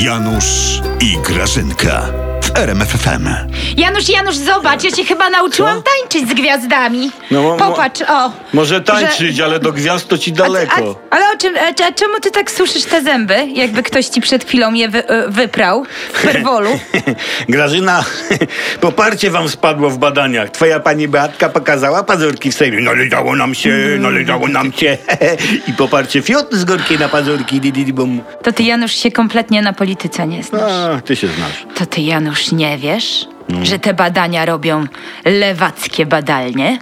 Janusz i Grażynka w RMFFM. Janusz, Janusz, zobacz, ja cię chyba nauczyłam Co? tańczyć z gwiazdami. No, mo- mo- Popatrz, o. Może tańczyć, ale do gwiazd to ci A, daleko. a, ale o czym, a, a czemu ty tak suszysz te zęby, jakby ktoś ci przed chwilą je wy, e, wyprał w perwolu? Grażyna, poparcie wam spadło w badaniach. Twoja pani Beatka pokazała pazurki w Sejmie. Należało nam się, należało nam się. I poparcie fiut z górki na pazurki. Di, di, di, bum. To ty, Janusz, się kompletnie na polityce nie znasz. A, ty się znasz. To ty, Janusz, nie wiesz, że te badania robią lewackie badalnie?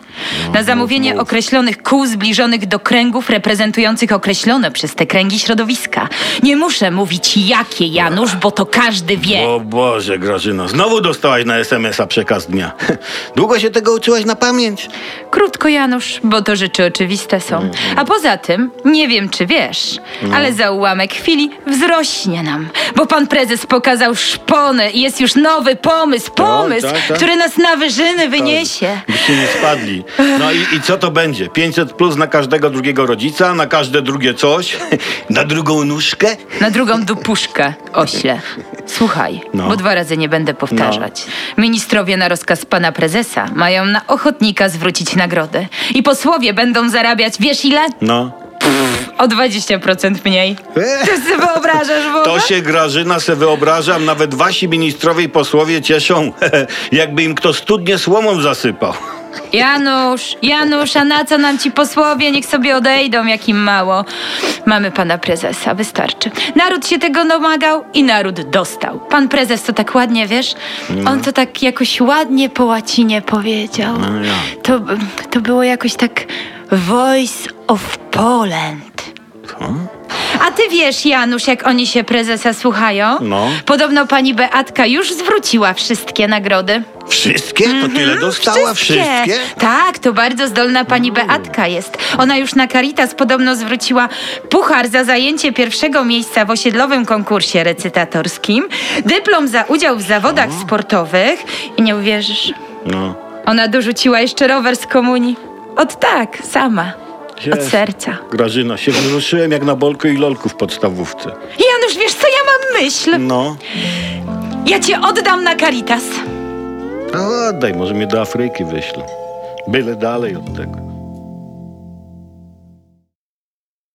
Na zamówienie mów. określonych kół zbliżonych do kręgów reprezentujących określone przez te kręgi środowiska. Nie muszę mówić jakie, Janusz, bo to każdy wie. O Boże, Grażyna, znowu dostałaś na SMS-a przekaz dnia. Długo się tego uczyłaś na pamięć? Krótko, Janusz, bo to rzeczy oczywiste są. A poza tym, nie wiem czy wiesz, ale za ułamek chwili wzrośnie nam, bo pan prezes pokazał szponę i jest już nowy pomysł, pomysł, tak, tak. który nas na wyżyny wyniesie. Byście nie spadli. No i, i co to będzie? 500 plus na każdego drugiego rodzica, na każde drugie coś, na drugą nóżkę? Na drugą dupuszkę, ośle. Słuchaj, No. bo dwa razy nie będę powtarzać. Ministrowie na rozkaz pana prezesa mają na ochotnika zwrócić nagrodę. I posłowie będą zarabiać, wiesz ile? No. O 20% mniej. Ty sobie wyobrażasz w ogóle? To się Grażyna se wyobrażam, nawet wasi ministrowie i posłowie cieszą, jakby im kto studnie słomą zasypał. Janusz, Janusz, a na co nam ci posłowie? Niech sobie odejdą, jak im mało. Mamy pana prezesa, wystarczy. Naród się tego domagał i naród dostał. Pan prezes to tak ładnie, wiesz? On to tak jakoś ładnie po łacinie powiedział. No. To, to było jakoś tak Voice of Poland. A ty wiesz, Janusz, jak oni się prezesa słuchają? No. Podobno pani Beatka już zwróciła wszystkie nagrody. Wszystkie? To tyle dostała? Wszystkie? Tak, to bardzo zdolna pani Beatka jest. Ona już na Caritas podobno zwróciła puchar za zajęcie pierwszego miejsca w osiedlowym konkursie recytatorskim, dyplom za udział w zawodach sportowych i nie uwierzysz, No. ona dorzuciła jeszcze rower z komunii. Od tak, sama. Od serca. Grażyna, się wzruszyłem jak na bolku i lolku w podstawówce. Janusz, wiesz co ja mam myśl? No. Ja cię oddam na Caritas. A oddaj, może mnie do Afryki wyślą. Byle dalej od tego.